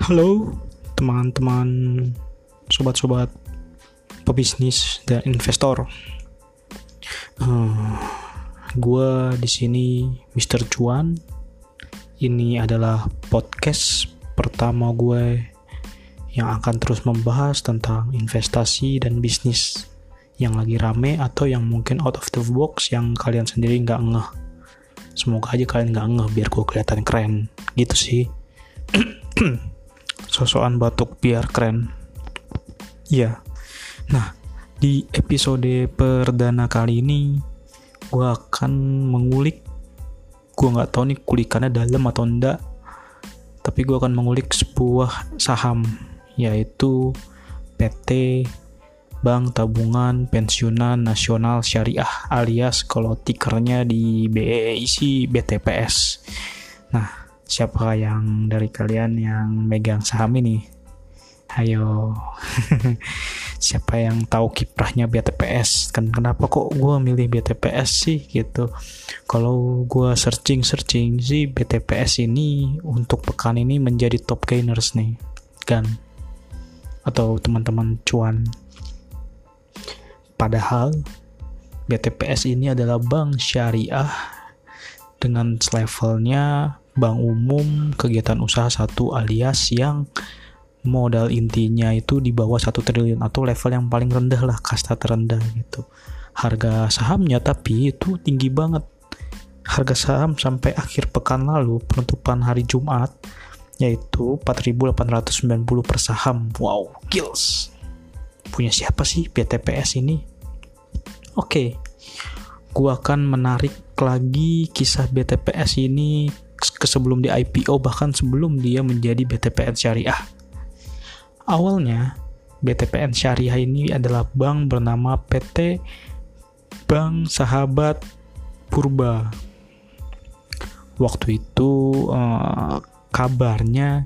Halo teman-teman, sobat-sobat pebisnis dan investor. Uh, gua di sini Mr. Cuan. Ini adalah podcast pertama gue yang akan terus membahas tentang investasi dan bisnis yang lagi rame atau yang mungkin out of the box yang kalian sendiri nggak ngeh. Semoga aja kalian nggak ngeh biar gue kelihatan keren gitu sih. sosokan batuk biar keren. Ya. Nah, di episode perdana kali ini gue akan mengulik gue nggak tahu nih kulikannya dalam atau enggak tapi gue akan mengulik sebuah saham yaitu PT Bank Tabungan Pensiunan Nasional Syariah alias kalau tikernya di BEI BTPS. Nah, siapa yang dari kalian yang megang saham ini? Ayo. Siapa yang tahu kiprahnya BTPS kan kenapa kok gue milih BTPS sih gitu? Kalau gue searching searching sih BTPS ini untuk pekan ini menjadi top gainers nih kan? Atau teman-teman cuan. Padahal BTPS ini adalah bank syariah dengan levelnya bank umum kegiatan usaha satu alias yang modal intinya itu di bawah satu triliun atau level yang paling rendah lah kasta terendah gitu. Harga sahamnya tapi itu tinggi banget. Harga saham sampai akhir pekan lalu penutupan hari Jumat yaitu 4.890 per saham. Wow kills punya siapa sih BTPS ini? Oke okay. gua akan menarik lagi kisah BTPS ini sebelum di IPO bahkan sebelum dia menjadi BTPN Syariah. Awalnya BTPN Syariah ini adalah bank bernama PT Bank Sahabat Purba. Waktu itu uh, kabarnya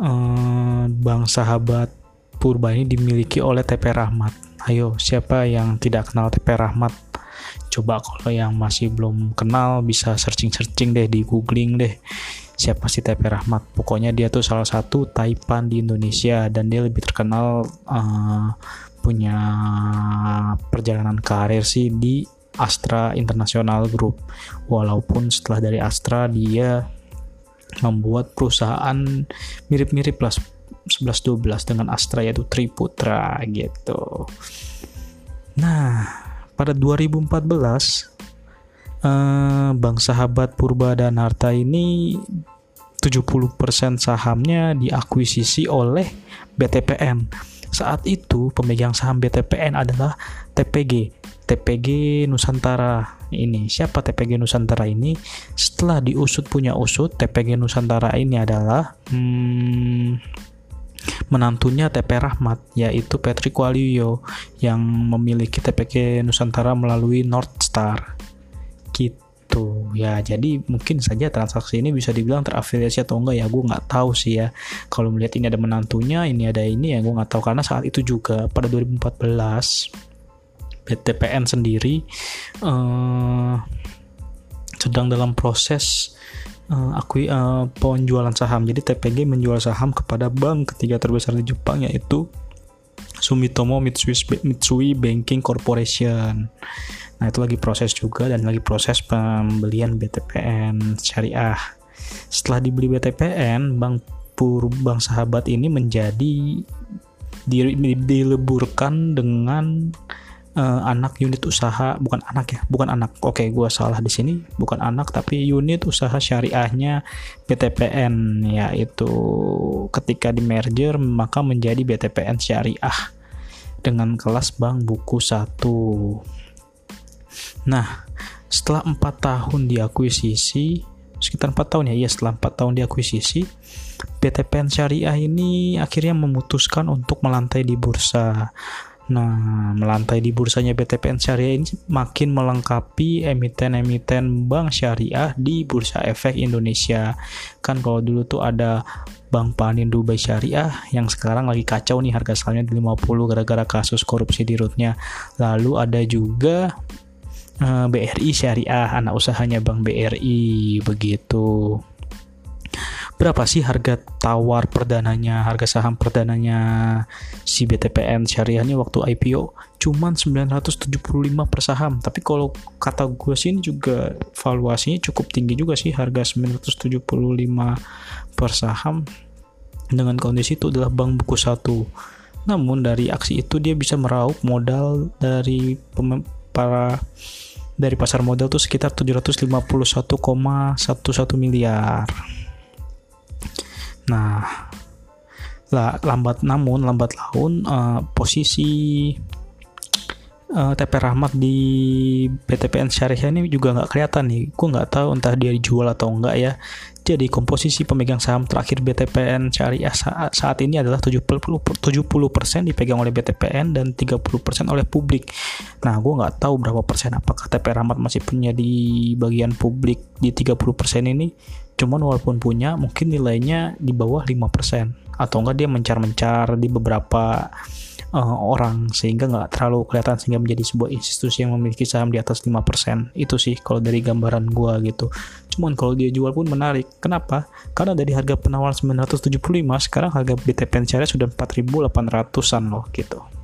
uh, Bank Sahabat Purba ini dimiliki oleh TP Rahmat. Ayo, siapa yang tidak kenal TP Rahmat? Coba kalau yang masih belum kenal bisa searching-searching deh di googling deh siapa sih TP Rahmat. Pokoknya dia tuh salah satu Taipan di Indonesia dan dia lebih terkenal uh, punya perjalanan karir sih di Astra International Group. Walaupun setelah dari Astra dia membuat perusahaan mirip-mirip lah 11-12 dengan Astra yaitu Triputra gitu. Nah pada 2014 eh, Bank Sahabat Purba dan Harta ini 70% sahamnya diakuisisi oleh BTPN. Saat itu pemegang saham BTPN adalah TPG, TPG Nusantara ini. Siapa TPG Nusantara ini? Setelah diusut punya usut, TPG Nusantara ini adalah hmm, menantunya TP Rahmat yaitu Patrick Waluyo yang memiliki TPK Nusantara melalui North Star. Gitu. Ya jadi mungkin saja transaksi ini bisa dibilang terafiliasi atau enggak ya gue nggak tahu sih ya. Kalau melihat ini ada menantunya ini ada ini ya gue nggak tahu. Karena saat itu juga pada 2014 BTPN sendiri uh, sedang dalam proses uh, akui uh, penjualan saham. Jadi TPG menjual saham kepada bank ketiga terbesar di Jepang yaitu Sumitomo Mitsui, Mitsui Banking Corporation. Nah, itu lagi proses juga dan lagi proses pembelian BTPN syariah. Setelah dibeli BTPN, Bank Pur Bank Sahabat ini menjadi dileburkan dengan uh, anak unit usaha bukan anak ya bukan anak. Oke gue salah di sini bukan anak tapi unit usaha syariahnya BTPN yaitu ketika di merger maka menjadi BTPN syariah dengan kelas bank buku satu. Nah setelah empat tahun diakuisisi sekitar empat tahun ya iya setelah empat tahun diakuisisi BTPN syariah ini akhirnya memutuskan untuk melantai di bursa Nah, melantai di bursanya BTPN Syariah ini makin melengkapi emiten-emiten bank syariah di Bursa Efek Indonesia. Kan kalau dulu tuh ada Bank Panin Dubai Syariah yang sekarang lagi kacau nih harga sahamnya di 50 gara-gara kasus korupsi di rootnya. Lalu ada juga eh, BRI Syariah, anak usahanya Bank BRI begitu. Berapa sih harga tawar perdananya, harga saham perdananya si BTPN syariah waktu IPO cuman 975 per saham. Tapi kalau kata gue sih ini juga valuasinya cukup tinggi juga sih harga 975 per saham dengan kondisi itu adalah bank buku satu. Namun dari aksi itu dia bisa meraup modal dari para dari pasar modal tuh sekitar 751,11 miliar. Nah, lah lambat namun lambat laun uh, posisi uh, eh, TP Rahmat di PTPN Syariah ini juga nggak kelihatan nih. Gue nggak tahu entah dia dijual atau enggak ya. Jadi komposisi pemegang saham terakhir BTPN Syariah saat, saat ini adalah 70%, 70% dipegang oleh BTPN dan 30% oleh publik. Nah, gue nggak tahu berapa persen apakah TP Rahmat masih punya di bagian publik di 30% ini. Cuman walaupun punya, mungkin nilainya di bawah 5%. Atau enggak dia mencar-mencar di beberapa uh, orang sehingga nggak terlalu kelihatan sehingga menjadi sebuah institusi yang memiliki saham di atas 5% itu sih kalau dari gambaran gua gitu cuman kalau dia jual pun menarik kenapa? karena dari harga penawar 975 sekarang harga BTP syariah sudah 4800an loh gitu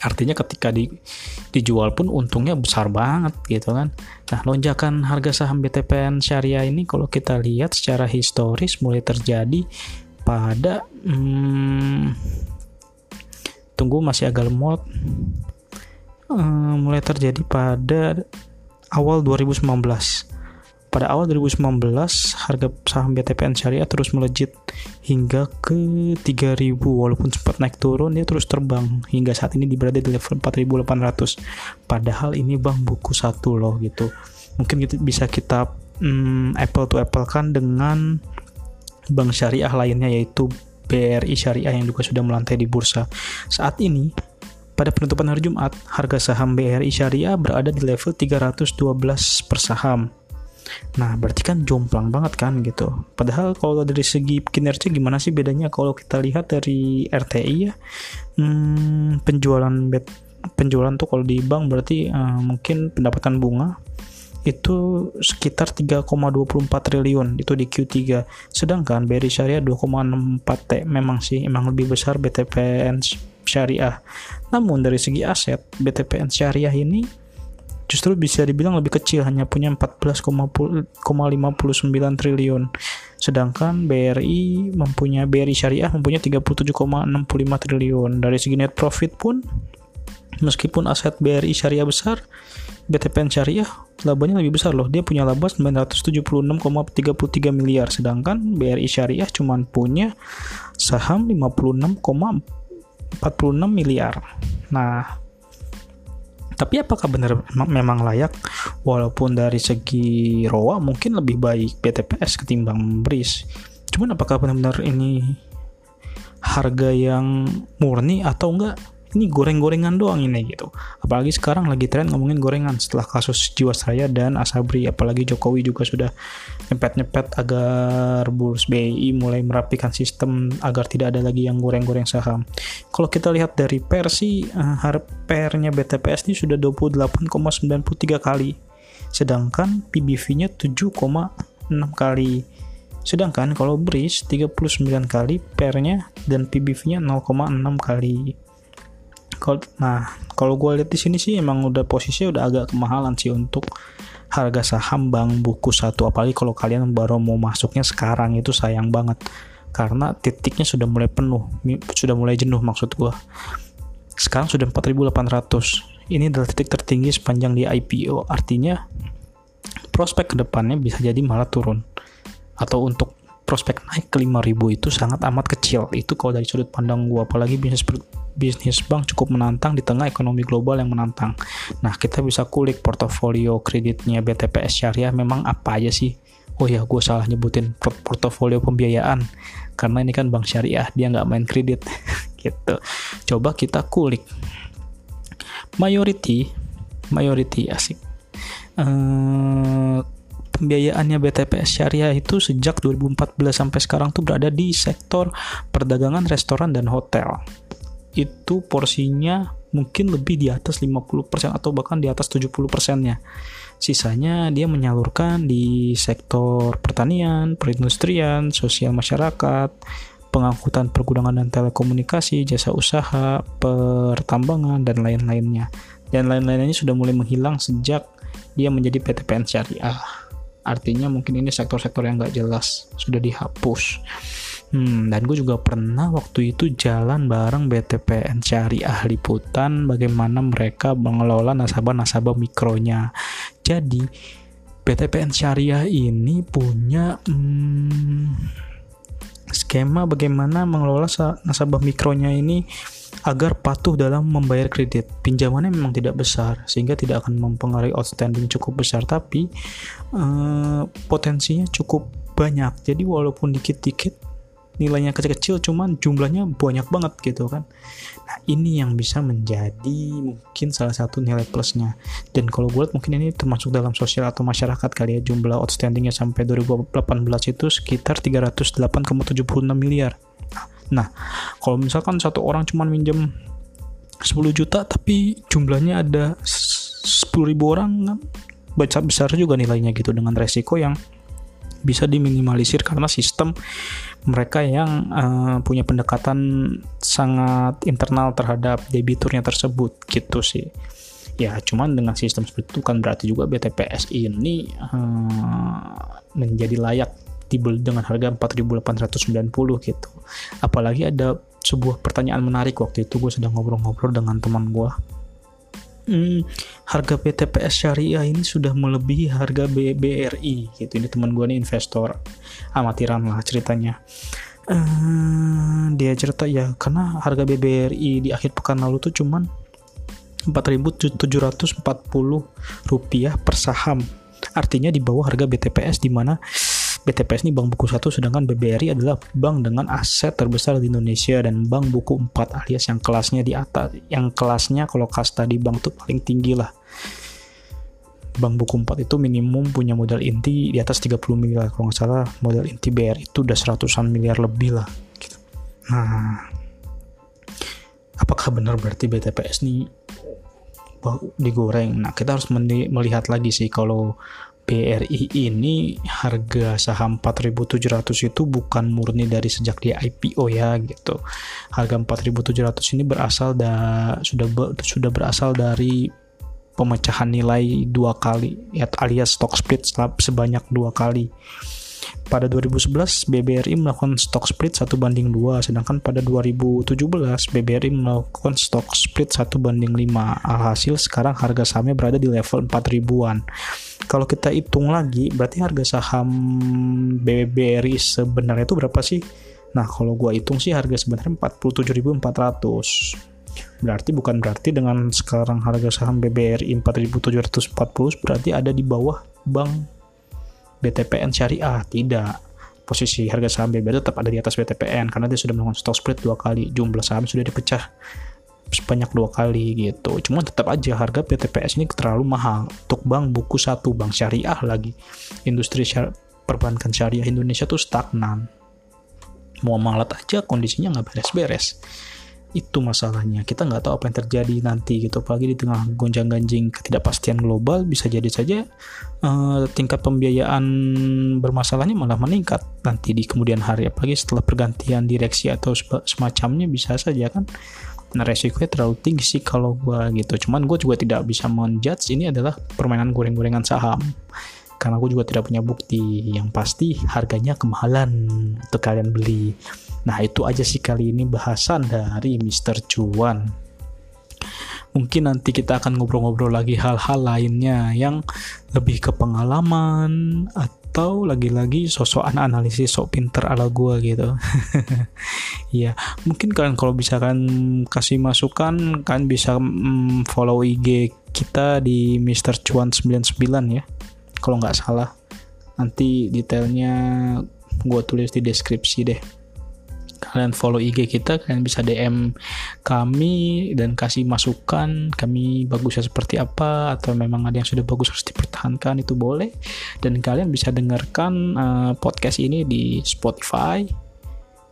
artinya ketika di, dijual pun untungnya besar banget gitu kan. Nah lonjakan harga saham BTPN syariah ini kalau kita lihat secara historis mulai terjadi pada hmm, tunggu masih agak lemot. Uh, mulai terjadi pada awal 2019 pada awal 2019 harga saham BTPN syariah terus melejit hingga ke 3000 walaupun sempat naik turun dia terus terbang hingga saat ini berada di level 4800 padahal ini bang buku satu loh gitu mungkin bisa kita hmm, apple to apple kan dengan bank syariah lainnya yaitu BRI Syariah yang juga sudah melantai di bursa. Saat ini, pada penutupan hari Jumat, harga saham BRI Syariah berada di level 312 per saham. Nah, berarti kan jomplang banget kan gitu. Padahal kalau dari segi kinerja gimana sih bedanya kalau kita lihat dari RTI ya? Hmm, penjualan bet, penjualan tuh kalau di bank berarti uh, mungkin pendapatan bunga itu sekitar 3,24 triliun itu di Q3 sedangkan BRI Syariah 2,64 T memang sih emang lebih besar BTPN Syariah namun dari segi aset BTPN Syariah ini justru bisa dibilang lebih kecil hanya punya 14,59 triliun sedangkan BRI mempunyai BRI Syariah mempunyai 37,65 triliun dari segi net profit pun meskipun aset BRI Syariah besar BTPN Syariah labanya lebih besar loh. Dia punya laba 976,33 miliar sedangkan BRI Syariah cuma punya saham 56,46 miliar. Nah, tapi apakah benar memang layak walaupun dari segi ROA mungkin lebih baik BTPS ketimbang BRIS. Cuman apakah benar-benar ini harga yang murni atau enggak ini goreng-gorengan doang ini gitu. Apalagi sekarang lagi tren ngomongin gorengan setelah kasus Jiwasraya dan Asabri. Apalagi Jokowi juga sudah nyepet-nyepet agar Burs BI mulai merapikan sistem agar tidak ada lagi yang goreng-goreng saham. Kalau kita lihat dari persi eh, pernya BTPS ini sudah 28,93 kali. Sedangkan PBV-nya 7,6 kali. Sedangkan kalau BRIS 39 kali pernya dan PBV-nya 0,6 kali. Nah, kalau gue lihat di sini sih emang udah posisinya udah agak kemahalan sih untuk harga saham bank buku satu. Apalagi kalau kalian baru mau masuknya sekarang itu sayang banget. Karena titiknya sudah mulai penuh sudah mulai jenuh maksud gue sekarang sudah 4800 ini adalah titik tertinggi sepanjang di IPO artinya prospek ke depannya bisa jadi malah turun. Atau untuk prospek naik ke 5000 itu sangat amat kecil itu kalau dari sudut pandang gue apalagi bisnis bisnis bank cukup menantang di tengah ekonomi global yang menantang. Nah, kita bisa kulik portofolio kreditnya BTPS Syariah memang apa aja sih? Oh ya, gue salah nyebutin portofolio pembiayaan karena ini kan bank syariah, dia nggak main kredit gitu. Coba kita kulik. Mayority, mayority asik. Uh, pembiayaannya BTPS Syariah itu sejak 2014 sampai sekarang tuh berada di sektor perdagangan, restoran, dan hotel itu porsinya mungkin lebih di atas 50% atau bahkan di atas 70 persennya sisanya dia menyalurkan di sektor pertanian, perindustrian, sosial masyarakat, pengangkutan pergudangan dan telekomunikasi, jasa usaha, pertambangan, dan lain-lainnya. Dan lain-lainnya sudah mulai menghilang sejak dia menjadi PTPN syariah. Artinya mungkin ini sektor-sektor yang nggak jelas, sudah dihapus. Hmm, dan gue juga pernah waktu itu jalan bareng BTPN Syariah Liputan bagaimana mereka mengelola nasabah-nasabah mikronya. Jadi BTPN Syariah ini punya hmm, skema bagaimana mengelola nasabah mikronya ini agar patuh dalam membayar kredit. Pinjamannya memang tidak besar sehingga tidak akan mempengaruhi outstanding cukup besar tapi uh, potensinya cukup banyak. Jadi walaupun dikit-dikit nilainya kecil-kecil cuman jumlahnya banyak banget gitu kan nah ini yang bisa menjadi mungkin salah satu nilai plusnya dan kalau gue lihat mungkin ini termasuk dalam sosial atau masyarakat kali ya jumlah outstandingnya sampai 2018 itu sekitar 308,76 miliar nah kalau misalkan satu orang cuma minjem 10 juta tapi jumlahnya ada 10 ribu orang kan? Besar besar juga nilainya gitu dengan resiko yang bisa diminimalisir karena sistem mereka yang uh, punya pendekatan sangat internal terhadap debiturnya tersebut gitu sih. Ya cuman dengan sistem seperti itu kan berarti juga BTPS ini uh, menjadi layak dibeli dengan harga 4.890 gitu. Apalagi ada sebuah pertanyaan menarik waktu itu gue sedang ngobrol-ngobrol dengan teman gue hmm, harga PTPS syariah ini sudah melebihi harga BRI gitu. Ini teman gue nih investor. Amatiran lah ceritanya. Uh, dia cerita ya karena harga BBRI di akhir pekan lalu tuh cuman 4.740 rupiah per saham. Artinya di bawah harga BTPS di mana BTPS ini bank buku satu sedangkan BBRI adalah bank dengan aset terbesar di Indonesia dan bank buku 4 alias yang kelasnya di atas yang kelasnya kalau kasta di bank tuh paling tinggi lah. Bank buku 4 itu minimum punya modal inti di atas 30 miliar. Kalau nggak salah modal inti BRI itu udah seratusan miliar lebih lah gitu. nah apakah benar berarti BTPS ini digoreng? Nah kita harus melihat lagi sih kalau BRI ini harga saham 4.700 itu bukan murni dari sejak dia IPO ya gitu. Harga 4.700 ini berasal da sudah sudah berasal dari pemecahan nilai dua kali ya alias stock split sebanyak dua kali. Pada 2011 BBRI melakukan stock split satu banding dua, sedangkan pada 2017 BBRI melakukan stock split satu banding 5. Alhasil sekarang harga sahamnya berada di level 4 ribuan. Kalau kita hitung lagi berarti harga saham BBRI sebenarnya itu berapa sih? Nah kalau gua hitung sih harga sebenarnya 47.400 berarti bukan berarti dengan sekarang harga saham BBRI 4740 berarti ada di bawah bank BTPN syariah tidak posisi harga saham BBRI tetap ada di atas BTPN karena dia sudah melakukan stock split dua kali jumlah saham sudah dipecah sebanyak dua kali gitu. Cuma tetap aja harga PTPS ini terlalu mahal untuk bank buku satu bank syariah lagi. Industri syari perbankan syariah Indonesia tuh stagnan. Mau malat aja kondisinya nggak beres-beres. Itu masalahnya. Kita nggak tahu apa yang terjadi nanti gitu. Apalagi di tengah gonjang-ganjing ketidakpastian global bisa jadi saja uh, tingkat pembiayaan bermasalahnya malah meningkat nanti di kemudian hari. Apalagi setelah pergantian direksi atau semacamnya bisa saja kan nah resikonya terlalu tinggi sih kalau gue gitu cuman gue juga tidak bisa menjudge ini adalah permainan goreng-gorengan saham karena gue juga tidak punya bukti yang pasti harganya kemahalan untuk kalian beli nah itu aja sih kali ini bahasan dari Mr. Cuan mungkin nanti kita akan ngobrol-ngobrol lagi hal-hal lainnya yang lebih ke pengalaman atau lagi-lagi sosok anak analisis sok pinter ala gue gitu ya mungkin kalian kalau bisa kan kasih masukan kan bisa mm, follow IG kita di Mr. Cuan 99 ya kalau nggak salah nanti detailnya gue tulis di deskripsi deh kalian follow IG kita kalian bisa DM kami dan kasih masukan kami bagusnya seperti apa atau memang ada yang sudah bagus harus dipertahankan itu boleh dan kalian bisa dengarkan uh, podcast ini di Spotify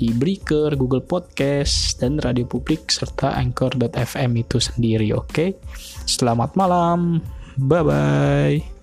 di Breaker, Google Podcast, dan Radio Publik serta Anchor.fm itu sendiri. Oke, selamat malam, bye bye.